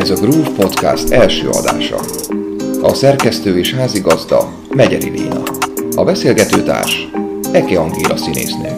Ez a Groove Podcast első adása. A szerkesztő és házigazda Megyeri Léna. A beszélgetőtárs Eke Angéla színésznő.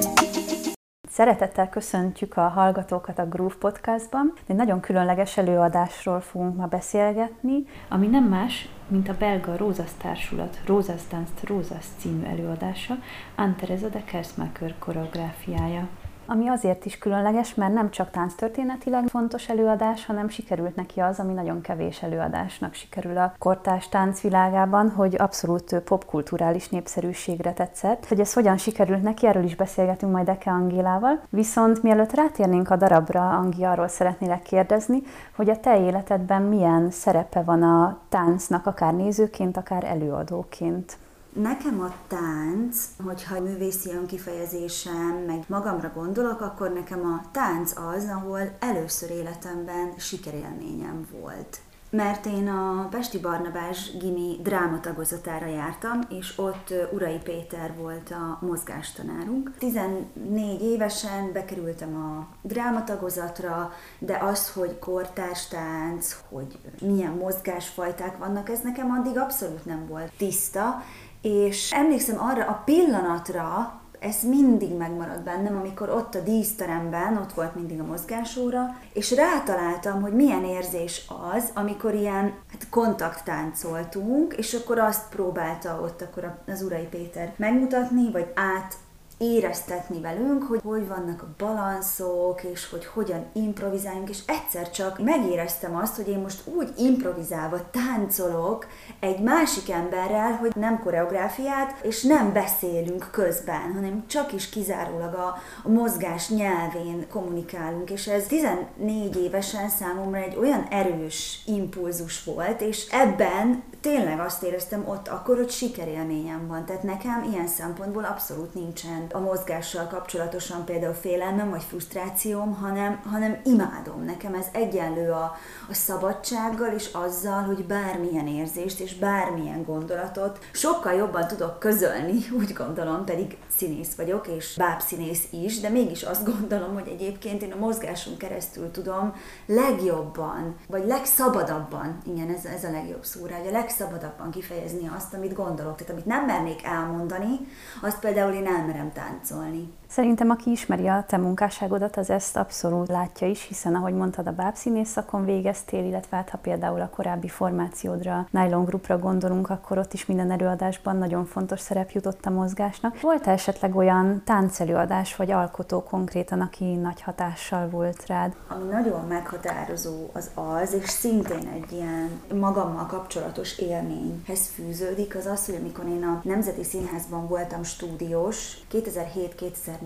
Szeretettel köszöntjük a hallgatókat a Groove Podcastban. Egy nagyon különleges előadásról fogunk ma beszélgetni, ami nem más, mint a belga Rózas Társulat Rózas Dance Rózas című előadása, Anne Teresa de Kersmaker koreográfiája ami azért is különleges, mert nem csak tánctörténetileg fontos előadás, hanem sikerült neki az, ami nagyon kevés előadásnak sikerül a kortárs táncvilágában, hogy abszolút popkulturális népszerűségre tetszett. Hogy ez hogyan sikerült neki, erről is beszélgetünk majd Eke Angélával. Viszont mielőtt rátérnénk a darabra, Angi, arról szeretnélek kérdezni, hogy a te életedben milyen szerepe van a táncnak, akár nézőként, akár előadóként. Nekem a tánc, hogyha művészi önkifejezésem, meg magamra gondolok, akkor nekem a tánc az, ahol először életemben sikerélményem volt. Mert én a Pesti Barnabás Gimi drámatagozatára jártam, és ott Urai Péter volt a mozgástanárunk. 14 évesen bekerültem a drámatagozatra, de az, hogy kortárs tánc, hogy milyen mozgásfajták vannak, ez nekem addig abszolút nem volt tiszta, és emlékszem arra a pillanatra, ez mindig megmaradt bennem, amikor ott a díszteremben, ott volt mindig a mozgásóra, és rátaláltam, hogy milyen érzés az, amikor ilyen hát kontakttáncoltunk, és akkor azt próbálta ott akkor az Urai Péter megmutatni, vagy át éreztetni velünk, hogy hogy vannak a balanszok, és hogy hogyan improvizáljunk, és egyszer csak megéreztem azt, hogy én most úgy improvizálva táncolok egy másik emberrel, hogy nem koreográfiát, és nem beszélünk közben, hanem csak is kizárólag a, a mozgás nyelvén kommunikálunk, és ez 14 évesen számomra egy olyan erős impulzus volt, és ebben tényleg azt éreztem ott akkor, hogy sikerélményem van. Tehát nekem ilyen szempontból abszolút nincsen a mozgással kapcsolatosan például félelmem vagy frusztrációm, hanem, hanem imádom. Nekem ez egyenlő a, a szabadsággal és azzal, hogy bármilyen érzést és bármilyen gondolatot sokkal jobban tudok közölni, úgy gondolom, pedig színész vagyok, és bábszínész is, de mégis azt gondolom, hogy egyébként én a mozgáson keresztül tudom legjobban, vagy legszabadabban, igen, ez, ez a legjobb szó hogy a legszabadabban kifejezni azt, amit gondolok. Tehát amit nem mernék elmondani, azt például én elmerem táncolni. Szerintem, aki ismeri a te munkásságodat, az ezt abszolút látja is, hiszen ahogy mondtad, a bábszínész szakon végeztél, illetve hát, ha például a korábbi formációdra, Nylon Groupra gondolunk, akkor ott is minden előadásban nagyon fontos szerep jutott a mozgásnak. Volt esetleg olyan táncelőadás vagy alkotó konkrétan, aki nagy hatással volt rád? Ami nagyon meghatározó az az, és szintén egy ilyen magammal kapcsolatos élményhez fűződik, az az, hogy amikor én a Nemzeti Színházban voltam stúdiós, 2007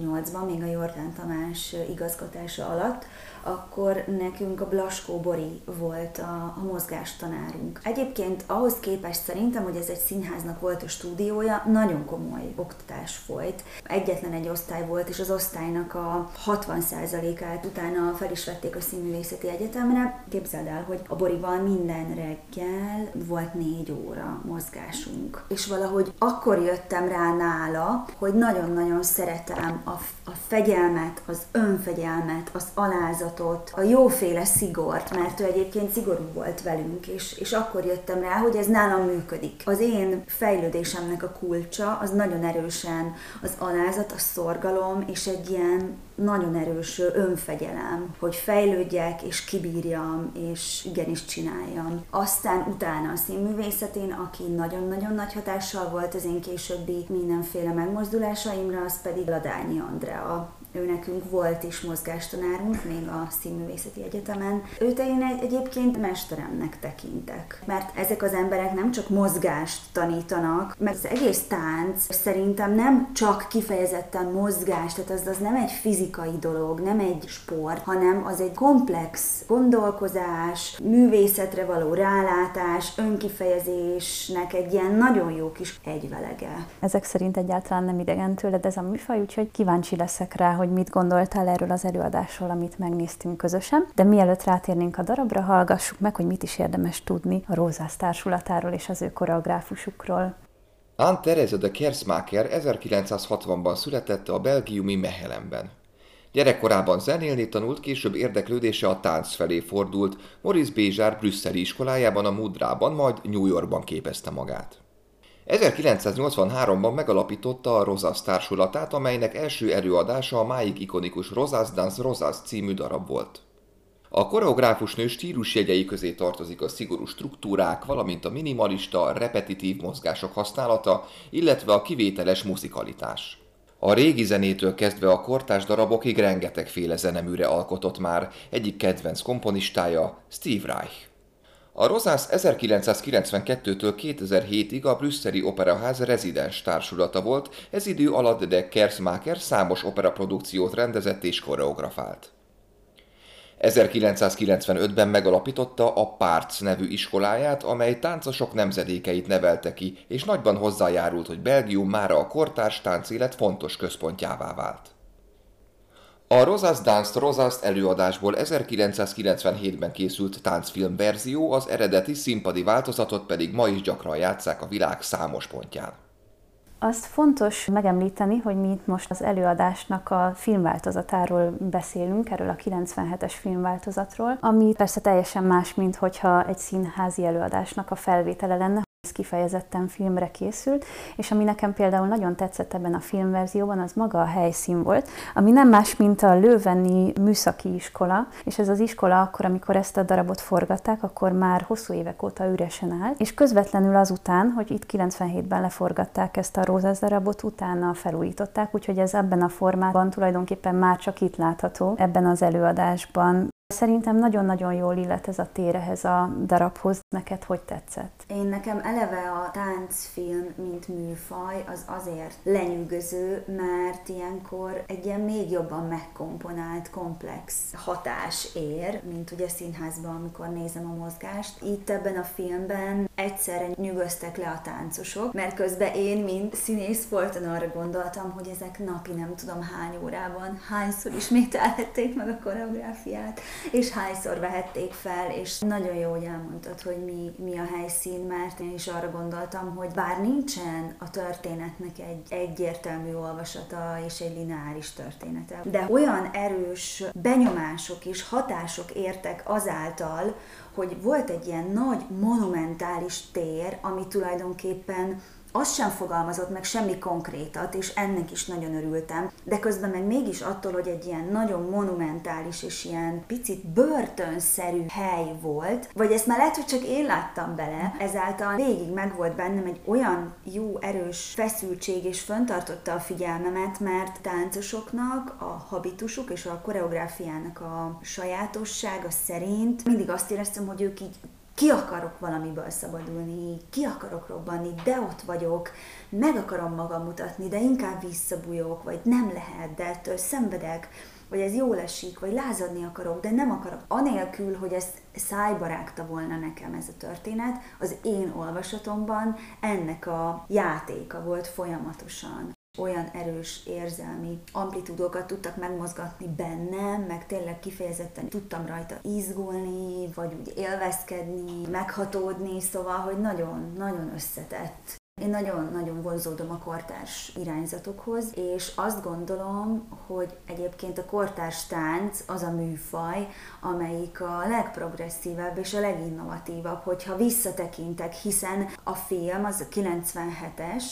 2008-ban, még a Jordán Tamás igazgatása alatt, akkor nekünk a Blaskó Bori volt a, a mozgástanárunk. Egyébként ahhoz képest szerintem, hogy ez egy színháznak volt a stúdiója, nagyon komoly oktatás folyt. Egyetlen egy osztály volt, és az osztálynak a 60%-át utána fel is vették a Színművészeti Egyetemre. Képzeld el, hogy a Boriban minden reggel volt négy óra mozgásunk. És valahogy akkor jöttem rá nála, hogy nagyon-nagyon szeretem a, a fegyelmet, az önfegyelmet, az alázat, tudatot, a jóféle szigort, mert ő egyébként szigorú volt velünk, és, és akkor jöttem rá, hogy ez nálam működik. Az én fejlődésemnek a kulcsa az nagyon erősen az alázat, a szorgalom, és egy ilyen nagyon erős önfegyelem, hogy fejlődjek, és kibírjam, és igenis csináljam. Aztán utána a színművészetén, aki nagyon-nagyon nagy hatással volt az én későbbi mindenféle megmozdulásaimra, az pedig Ladányi Andrea, ő nekünk volt is mozgástanárunk, még a Színművészeti Egyetemen. Őt én egy, egyébként mesteremnek tekintek, mert ezek az emberek nem csak mozgást tanítanak, mert az egész tánc szerintem nem csak kifejezetten mozgás, tehát az, az nem egy fizikai dolog, nem egy sport, hanem az egy komplex gondolkozás, művészetre való rálátás, önkifejezésnek egy ilyen nagyon jó kis egyvelege. Ezek szerint egyáltalán nem idegen tőled ez a műfaj, úgyhogy kíváncsi leszek rá, hogy mit gondoltál erről az előadásról, amit megnéztünk közösen. De mielőtt rátérnénk a darabra, hallgassuk meg, hogy mit is érdemes tudni a Rózász társulatáról és az ő koreográfusukról. Anne Therese de Kersmaker 1960-ban született a belgiumi Mehelenben. Gyerekkorában zenélni tanult, később érdeklődése a tánc felé fordult, Maurice Bézsár brüsszeli iskolájában, a Mudrában, majd New Yorkban képezte magát. 1983-ban megalapította a Rosas társulatát, amelynek első előadása a máig ikonikus Rosas Dance Rosas című darab volt. A koreográfus nő stílusjegyei közé tartozik a szigorú struktúrák, valamint a minimalista, repetitív mozgások használata, illetve a kivételes muzikalitás. A régi zenétől kezdve a kortás darabokig rengetegféle zeneműre alkotott már, egyik kedvenc komponistája Steve Reich. A Rosász 1992-től 2007-ig a brüsszeli operaház rezidens társulata volt, ez idő alatt de Kersmacher számos operaprodukciót rendezett és koreografált. 1995-ben megalapította a Párc nevű iskoláját, amely táncosok nemzedékeit nevelte ki, és nagyban hozzájárult, hogy Belgium mára a kortárs táncélet fontos központjává vált. A Rosas Dance Rosas előadásból 1997-ben készült táncfilm verzió, az eredeti színpadi változatot pedig ma is gyakran játszák a világ számos pontján. Azt fontos megemlíteni, hogy mi itt most az előadásnak a filmváltozatáról beszélünk, erről a 97-es filmváltozatról, ami persze teljesen más, mint hogyha egy színházi előadásnak a felvétele lenne, ez kifejezetten filmre készült, és ami nekem például nagyon tetszett ebben a filmverzióban, az maga a helyszín volt, ami nem más, mint a Lőveni műszaki iskola, és ez az iskola akkor, amikor ezt a darabot forgatták, akkor már hosszú évek óta üresen áll, és közvetlenül azután, hogy itt 97-ben leforgatták ezt a Rózás darabot, utána felújították, úgyhogy ez ebben a formában tulajdonképpen már csak itt látható ebben az előadásban. Szerintem nagyon-nagyon jól illet ez a tér ehhez a darabhoz. Neked hogy tetszett? Én nekem eleve a táncfilm, mint műfaj, az azért lenyűgöző, mert ilyenkor egy ilyen még jobban megkomponált, komplex hatás ér, mint ugye színházban, amikor nézem a mozgást. Itt ebben a filmben egyszerre nyugodtak le a táncosok, mert közben én, mint színész folyton arra gondoltam, hogy ezek napi nem tudom hány órában, hányszor ismételhették meg a koreográfiát, és hányszor vehették fel, és nagyon jó, hogy elmondtad, hogy mi, mi a helyszín, mert én is arra gondoltam, hogy bár nincsen a történetnek egy egyértelmű olvasata és egy lineáris története, de olyan erős benyomások és hatások értek azáltal, hogy volt egy ilyen nagy monumentális tér, ami tulajdonképpen az sem fogalmazott meg semmi konkrétat, és ennek is nagyon örültem, de közben meg mégis attól, hogy egy ilyen nagyon monumentális és ilyen picit börtönszerű hely volt, vagy ezt már lehet, hogy csak én láttam bele, ezáltal végig megvolt bennem egy olyan jó, erős feszültség, és föntartotta a figyelmemet, mert táncosoknak a habitusuk és a koreográfiának a sajátossága szerint mindig azt éreztem, hogy ők így ki akarok valamiből szabadulni, ki akarok robbanni, de ott vagyok, meg akarom magam mutatni, de inkább visszabújok, vagy nem lehet, de ettől szenvedek, vagy ez jól esik, vagy lázadni akarok, de nem akarok. Anélkül, hogy ezt szájba rágta volna nekem ez a történet, az én olvasatomban ennek a játéka volt folyamatosan olyan erős érzelmi amplitúdokat tudtak megmozgatni bennem, meg tényleg kifejezetten tudtam rajta izgulni, vagy úgy élvezkedni, meghatódni, szóval, hogy nagyon-nagyon összetett én nagyon-nagyon vonzódom a kortárs irányzatokhoz, és azt gondolom, hogy egyébként a kortárs tánc az a műfaj, amelyik a legprogresszívebb és a leginnovatívabb, hogyha visszatekintek, hiszen a film az a 97-es,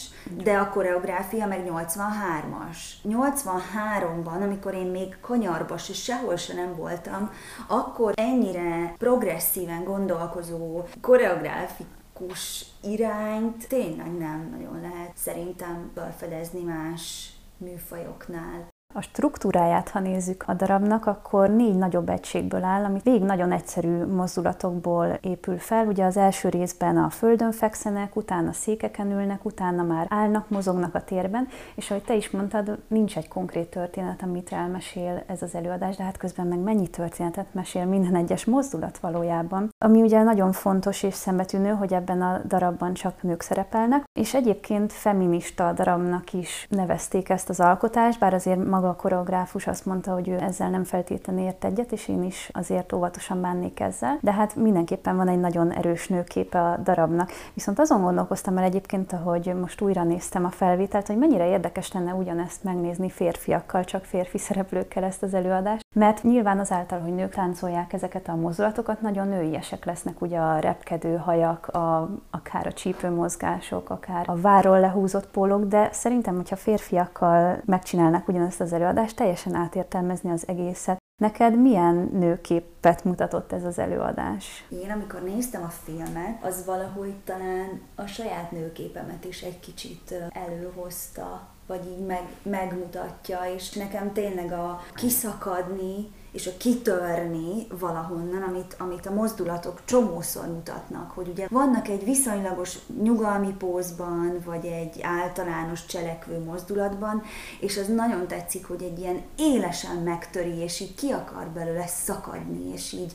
de a koreográfia meg 83-as. 83-ban, amikor én még kanyarbas és sehol se nem voltam, akkor ennyire progresszíven gondolkozó koreográfik klasszikus irányt tényleg nem nagyon lehet szerintem felfedezni más műfajoknál. A struktúráját, ha nézzük a darabnak, akkor négy nagyobb egységből áll, ami végig nagyon egyszerű mozdulatokból épül fel. Ugye az első részben a földön fekszenek, utána székeken ülnek, utána már állnak, mozognak a térben, és ahogy te is mondtad, nincs egy konkrét történet, amit elmesél ez az előadás, de hát közben meg mennyi történetet mesél minden egyes mozdulat valójában. Ami ugye nagyon fontos és szembetűnő, hogy ebben a darabban csak nők szerepelnek, és egyébként feminista darabnak is nevezték ezt az alkotást, bár azért maga maga a koreográfus azt mondta, hogy ő ezzel nem feltétlenül ért egyet, és én is azért óvatosan bánnék ezzel. De hát mindenképpen van egy nagyon erős nőképe a darabnak. Viszont azon gondolkoztam el egyébként, hogy most újra néztem a felvételt, hogy mennyire érdekes lenne ugyanezt megnézni férfiakkal, csak férfi szereplőkkel ezt az előadást. Mert nyilván azáltal, hogy nők táncolják ezeket a mozdulatokat, nagyon nőiesek lesznek ugye a repkedő hajak, a, akár a csípőmozgások, akár a váról lehúzott pólók, de szerintem, hogyha férfiakkal megcsinálnak ugyanezt az előadást, teljesen átértelmezni az egészet. Neked milyen nőképet mutatott ez az előadás? Én, amikor néztem a filmet, az valahogy talán a saját nőképemet is egy kicsit előhozta, vagy így meg, megmutatja, és nekem tényleg a kiszakadni, és a kitörni valahonnan, amit, amit a mozdulatok csomószor mutatnak, hogy ugye vannak egy viszonylagos nyugalmi pózban, vagy egy általános cselekvő mozdulatban, és az nagyon tetszik, hogy egy ilyen élesen megtöri, és így ki akar belőle szakadni, és így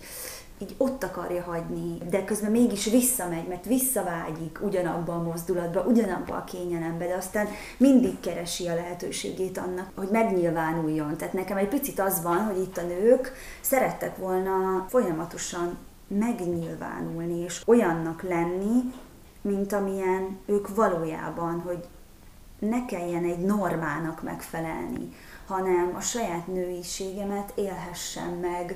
így ott akarja hagyni, de közben mégis visszamegy, mert visszavágyik ugyanabba a mozdulatba, ugyanabba a kényelembe, de aztán mindig keresi a lehetőségét annak, hogy megnyilvánuljon. Tehát nekem egy picit az van, hogy itt a nők szerettek volna folyamatosan megnyilvánulni, és olyannak lenni, mint amilyen ők valójában, hogy ne kelljen egy normának megfelelni, hanem a saját nőiségemet élhessem meg,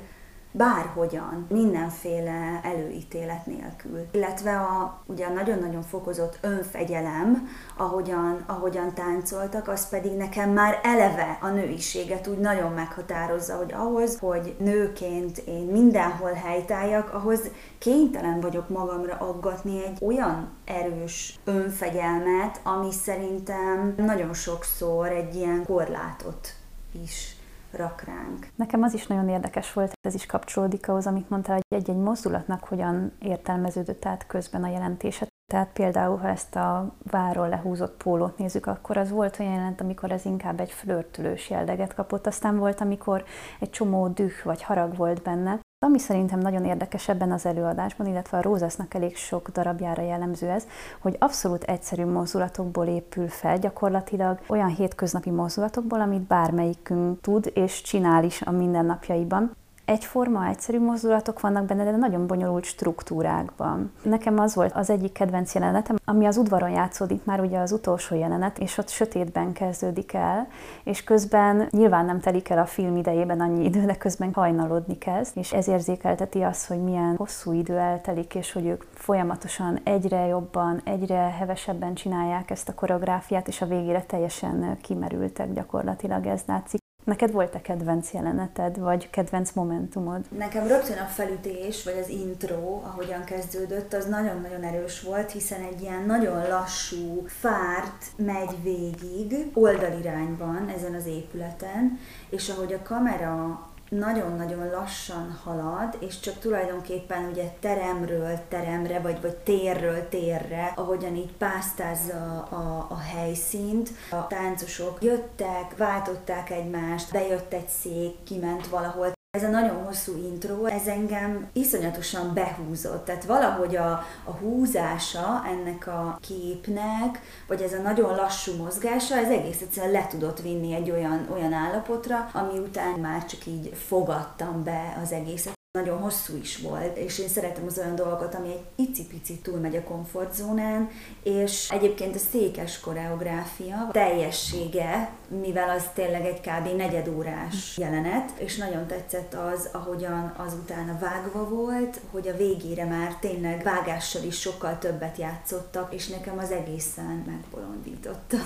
bárhogyan, mindenféle előítélet nélkül. Illetve a ugye nagyon-nagyon fokozott önfegyelem, ahogyan, ahogyan táncoltak, az pedig nekem már eleve a nőiséget úgy nagyon meghatározza, hogy ahhoz, hogy nőként én mindenhol helytáljak, ahhoz kénytelen vagyok magamra aggatni egy olyan erős önfegyelmet, ami szerintem nagyon sokszor egy ilyen korlátot is rak ránk. Nekem az is nagyon érdekes volt, ez is kapcsolódik ahhoz, amit mondtál, hogy egy-egy mozdulatnak hogyan értelmeződött át közben a jelentése. Tehát például, ha ezt a váról lehúzott pólót nézzük, akkor az volt olyan jelent, amikor ez inkább egy flörtülős jelleget kapott, aztán volt, amikor egy csomó düh vagy harag volt benne, ami szerintem nagyon érdekes ebben az előadásban, illetve a Rózasznak elég sok darabjára jellemző ez, hogy abszolút egyszerű mozdulatokból épül fel, gyakorlatilag olyan hétköznapi mozdulatokból, amit bármelyikünk tud és csinál is a mindennapjaiban egyforma, egyszerű mozdulatok vannak benne, de nagyon bonyolult struktúrákban. Nekem az volt az egyik kedvenc jelenetem, ami az udvaron játszódik már ugye az utolsó jelenet, és ott sötétben kezdődik el, és közben nyilván nem telik el a film idejében annyi idő, de közben hajnalodni kezd, és ez érzékelteti azt, hogy milyen hosszú idő eltelik, és hogy ők folyamatosan egyre jobban, egyre hevesebben csinálják ezt a koreográfiát, és a végére teljesen kimerültek gyakorlatilag ez látszik. Neked volt-e kedvenc jeleneted, vagy kedvenc momentumod? Nekem rögtön a felütés, vagy az intro, ahogyan kezdődött, az nagyon-nagyon erős volt, hiszen egy ilyen nagyon lassú fárt megy végig oldalirányban ezen az épületen, és ahogy a kamera nagyon-nagyon lassan halad, és csak tulajdonképpen ugye teremről teremre, vagy, vagy térről térre, ahogyan így pásztázza a, a helyszínt. A táncosok jöttek, váltották egymást, bejött egy szék, kiment valahol, ez a nagyon hosszú intro, ez engem iszonyatosan behúzott. Tehát valahogy a, a húzása ennek a képnek, vagy ez a nagyon lassú mozgása, ez egész egyszerűen le tudott vinni egy olyan, olyan állapotra, ami után már csak így fogadtam be az egészet nagyon hosszú is volt, és én szeretem az olyan dolgokat, ami egy icipici túlmegy a komfortzónán, és egyébként a székes koreográfia teljessége, mivel az tényleg egy kb. negyedórás jelenet, és nagyon tetszett az, ahogyan azután a vágva volt, hogy a végére már tényleg vágással is sokkal többet játszottak, és nekem az egészen megbolondította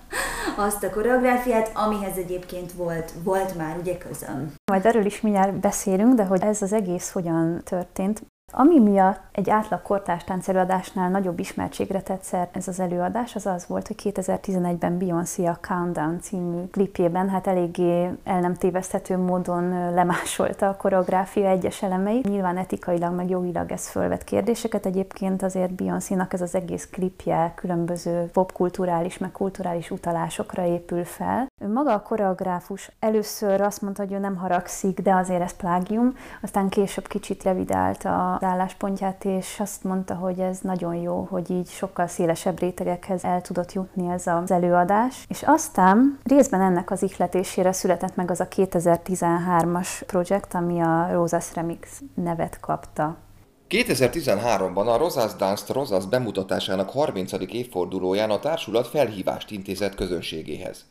azt a koreográfiát, amihez egyébként volt, volt már ugye közöm. Majd erről is mindjárt beszélünk, de hogy ez az egész hogyan történt. Ami miatt egy átlag kortárs táncelőadásnál nagyobb ismertségre tett szert ez az előadás, az az volt, hogy 2011-ben Beyoncé a Countdown című klipjében hát eléggé el nem téveszthető módon lemásolta a koreográfia egyes elemeit. Nyilván etikailag meg jogilag ez fölvet kérdéseket, egyébként azért Beyoncé-nak ez az egész klipje különböző popkulturális meg kulturális utalásokra épül fel. Maga a koreográfus először azt mondta, hogy ő nem haragszik, de azért ez plágium, aztán később kicsit revidált az álláspontját, és azt mondta, hogy ez nagyon jó, hogy így sokkal szélesebb rétegekhez el tudott jutni ez az előadás. És aztán részben ennek az ihletésére született meg az a 2013-as projekt, ami a Rosas Remix nevet kapta. 2013-ban a Rosas Dance Rosas bemutatásának 30. évfordulóján a társulat felhívást intézett közönségéhez.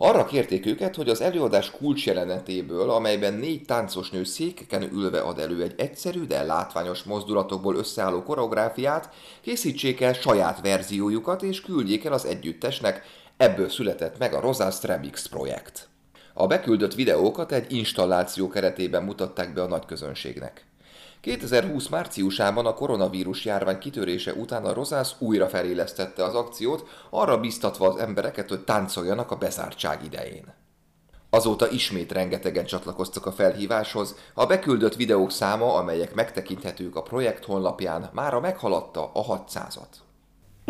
Arra kérték őket, hogy az előadás kulcsjelenetéből, amelyben négy táncos nő székeken ülve ad elő egy egyszerű, de látványos mozdulatokból összeálló koreográfiát, készítsék el saját verziójukat és küldjék el az együttesnek, ebből született meg a Rosas Remix projekt. A beküldött videókat egy installáció keretében mutatták be a nagy közönségnek. 2020 márciusában a koronavírus járvány kitörése után a Rozász újra felélesztette az akciót, arra biztatva az embereket, hogy táncoljanak a bezártság idején. Azóta ismét rengetegen csatlakoztak a felhíváshoz, a beküldött videók száma, amelyek megtekinthetők a projekt honlapján, mára meghaladta a 600-at.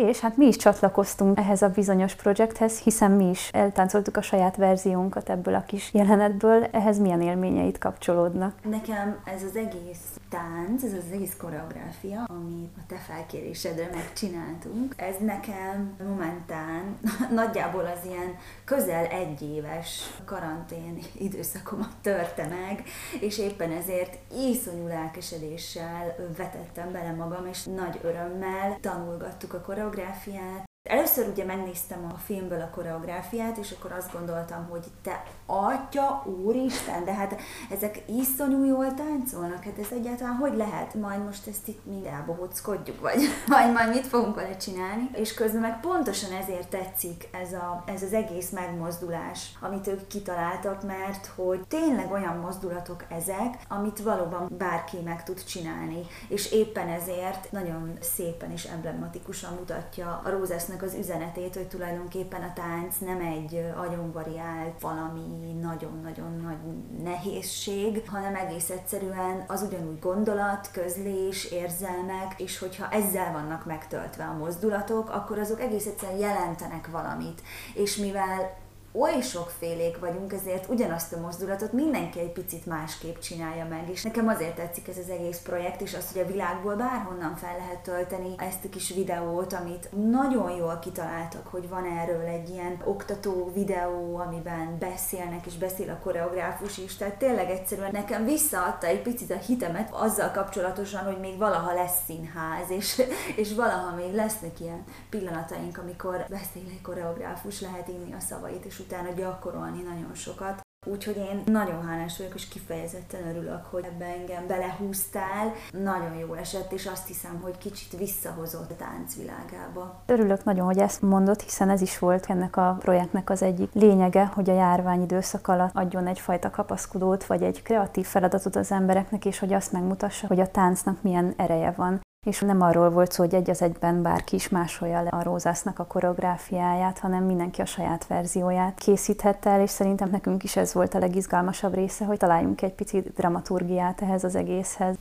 És hát mi is csatlakoztunk ehhez a bizonyos projekthez, hiszen mi is eltáncoltuk a saját verziónkat ebből a kis jelenetből. Ehhez milyen élményeit kapcsolódnak? Nekem ez az egész tánc, ez az egész koreográfia, amit a te felkérésedre megcsináltunk, ez nekem momentán nagyjából az ilyen közel egy éves karantén időszakomat törte meg, és éppen ezért iszonyú lelkesedéssel vetettem bele magam, és nagy örömmel tanulgattuk a koreográfiát, koreográfiát, Először ugye megnéztem a filmből a koreográfiát, és akkor azt gondoltam, hogy te atya, úristen, de hát ezek iszonyú jól táncolnak, hát ez egyáltalán hogy lehet? Majd most ezt itt mind elbohockodjuk, vagy majd, majd mit fogunk vele csinálni? És közben meg pontosan ezért tetszik ez, a, ez az egész megmozdulás, amit ők kitaláltak, mert hogy tényleg olyan mozdulatok ezek, amit valóban bárki meg tud csinálni, és éppen ezért nagyon szépen és emblematikusan mutatja a Rózesznek az üzenetét, hogy tulajdonképpen a tánc nem egy agyonvariált valami nagyon-nagyon nagy nehézség, hanem egész egyszerűen az ugyanúgy gondolat, közlés, érzelmek, és hogyha ezzel vannak megtöltve a mozdulatok, akkor azok egész egyszerűen jelentenek valamit. És mivel oly sokfélék vagyunk, ezért ugyanazt a mozdulatot mindenki egy picit másképp csinálja meg, és nekem azért tetszik ez az egész projekt, és az, hogy a világból bárhonnan fel lehet tölteni ezt a kis videót, amit nagyon jól kitaláltak, hogy van erről egy ilyen oktató videó, amiben beszélnek, és beszél a koreográfus is, tehát tényleg egyszerűen nekem visszaadta egy picit a hitemet azzal kapcsolatosan, hogy még valaha lesz színház, és, és valaha még lesznek ilyen pillanataink, amikor beszél egy koreográfus, lehet inni a szavait, és utána gyakorolni nagyon sokat. Úgyhogy én nagyon hálás vagyok, és kifejezetten örülök, hogy ebbe engem belehúztál. Nagyon jó esett, és azt hiszem, hogy kicsit visszahozott a táncvilágába. Örülök nagyon, hogy ezt mondott, hiszen ez is volt ennek a projektnek az egyik lényege, hogy a járvány időszak alatt adjon egyfajta kapaszkodót, vagy egy kreatív feladatot az embereknek, és hogy azt megmutassa, hogy a táncnak milyen ereje van és nem arról volt szó, hogy egy az egyben bárki is másolja le a Rózásznak a koreográfiáját, hanem mindenki a saját verzióját készíthette el, és szerintem nekünk is ez volt a legizgalmasabb része, hogy találjunk egy picit dramaturgiát ehhez az egészhez.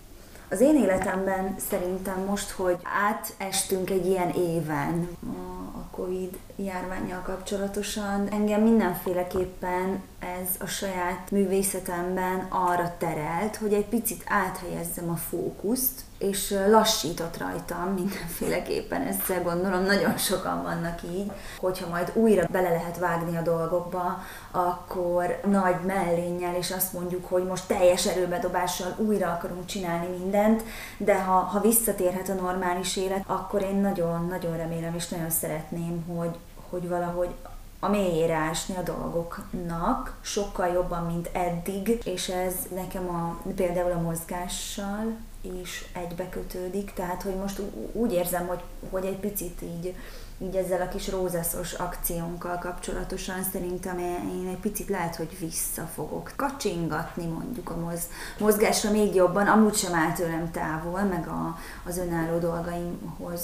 Az én életemben szerintem most, hogy átestünk egy ilyen éven a Covid járványjal kapcsolatosan, engem mindenféleképpen ez a saját művészetemben arra terelt, hogy egy picit áthelyezzem a fókuszt, és lassított rajtam mindenféleképpen, ezzel gondolom nagyon sokan vannak így, hogyha majd újra bele lehet vágni a dolgokba, akkor nagy mellénnyel, és azt mondjuk, hogy most teljes erőbedobással újra akarunk csinálni mindent, de ha, ha visszatérhet a normális élet, akkor én nagyon-nagyon remélem, és nagyon szeretném, hogy, hogy valahogy a mélyére ásni a dolgoknak, sokkal jobban, mint eddig, és ez nekem a, például a mozgással is egybekötődik, tehát hogy most úgy érzem, hogy, hogy egy picit így így ezzel a kis rózaszos akciónkkal kapcsolatosan szerintem én egy picit lehet, hogy vissza fogok kacsingatni mondjuk a moz, mozgásra még jobban, amúgy sem áll tőlem távol, meg a, az önálló dolgaimhoz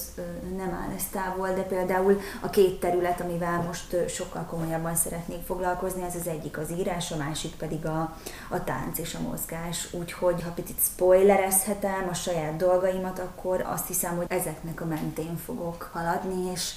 nem áll ez távol, de például a két terület, amivel most sokkal komolyabban szeretnék foglalkozni, ez az egyik az írás, a másik pedig a, a tánc és a mozgás. Úgyhogy ha picit spoilerezhetem a saját dolgaimat, akkor azt hiszem, hogy ezeknek a mentén fogok haladni, és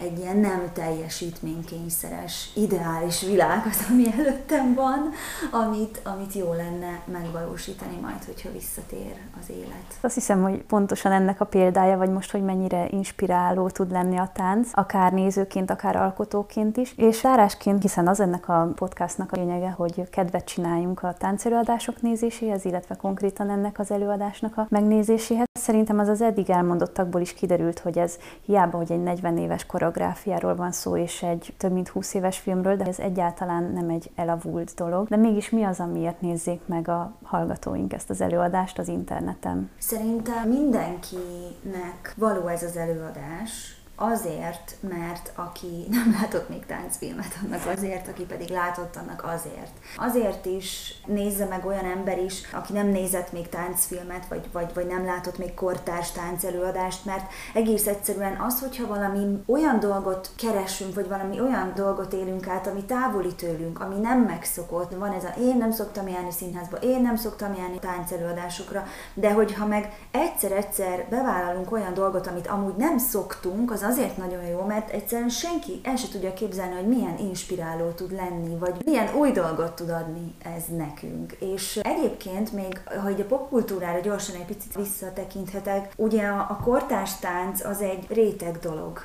egy ilyen nem teljesítménykényszeres, ideális világ az, ami előttem van, amit, amit jó lenne megvalósítani majd, hogyha visszatér az élet. Azt hiszem, hogy pontosan ennek a példája, vagy most, hogy mennyire inspiráló tud lenni a tánc, akár nézőként, akár alkotóként is. És zárásként, hiszen az ennek a podcastnak a lényege, hogy kedvet csináljunk a táncelőadások nézéséhez, illetve konkrétan ennek az előadásnak a megnézéséhez. Szerintem az az eddig elmondottakból is kiderült, hogy ez hiába, hogy egy 40 éves koreográfiáról van szó, és egy több mint 20 éves filmről, de ez egyáltalán nem egy elavult dolog. De mégis mi az, amiért nézzék meg a hallgatóink ezt az előadást az interneten? Szerintem mindenkinek való ez az előadás, azért, mert aki nem látott még táncfilmet, annak azért, aki pedig látott, annak azért. Azért is nézze meg olyan ember is, aki nem nézett még táncfilmet, vagy, vagy, vagy nem látott még kortárs táncelőadást, mert egész egyszerűen az, hogyha valami olyan dolgot keresünk, vagy valami olyan dolgot élünk át, ami távoli tőlünk, ami nem megszokott, van ez a én nem szoktam járni színházba, én nem szoktam járni táncelőadásokra, de hogyha meg egyszer-egyszer bevállalunk olyan dolgot, amit amúgy nem szoktunk, az azért nagyon jó, mert egyszerűen senki el se tudja képzelni, hogy milyen inspiráló tud lenni, vagy milyen új dolgot tud adni ez nekünk. És egyébként még, ha egy a popkultúrára gyorsan egy picit visszatekinthetek, ugye a, kortárs tánc az egy réteg dolog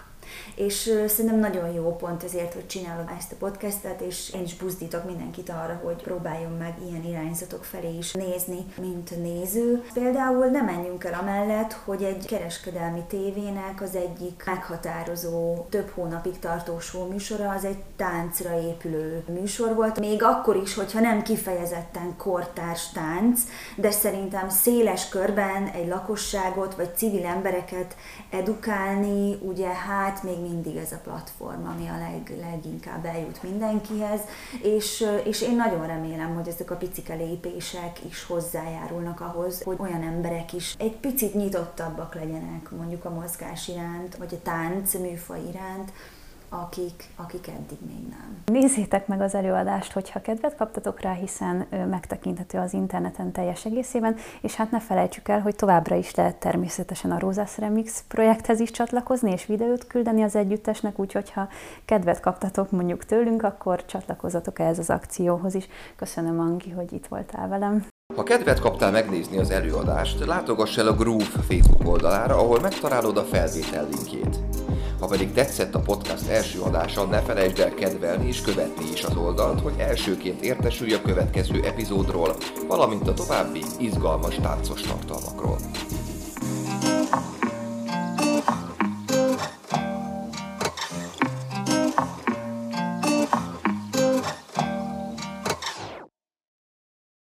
és szerintem nagyon jó pont ezért, hogy csinálom ezt a podcastet, és én is buzdítok mindenkit arra, hogy próbáljon meg ilyen irányzatok felé is nézni, mint néző. Például nem menjünk el amellett, hogy egy kereskedelmi tévének az egyik meghatározó, több hónapig tartó műsora az egy táncra épülő műsor volt, még akkor is, hogyha nem kifejezetten kortárs tánc, de szerintem széles körben egy lakosságot vagy civil embereket edukálni, ugye hát még mindig ez a platform, ami a leg, leginkább eljut mindenkihez, és, és én nagyon remélem, hogy ezek a picike lépések is hozzájárulnak ahhoz, hogy olyan emberek is egy picit nyitottabbak legyenek mondjuk a mozgás iránt, vagy a tánc műfaj iránt, akik, akik eddig még nem. Nézzétek meg az előadást, hogyha kedvet kaptatok rá, hiszen megtekinthető az interneten teljes egészében, és hát ne felejtsük el, hogy továbbra is lehet természetesen a Rózász Remix projekthez is csatlakozni, és videót küldeni az együttesnek, úgyhogy ha kedvet kaptatok mondjuk tőlünk, akkor csatlakozatok ehhez az akcióhoz is. Köszönöm, Angi, hogy itt voltál velem. Ha kedvet kaptál megnézni az előadást, látogass el a Groove Facebook oldalára, ahol megtalálod a felvétel linkjét. Ha pedig tetszett a podcast első adása, ne felejtsd el kedvelni és követni is az oldalt, hogy elsőként értesülj a következő epizódról, valamint a további izgalmas táncos tartalmakról.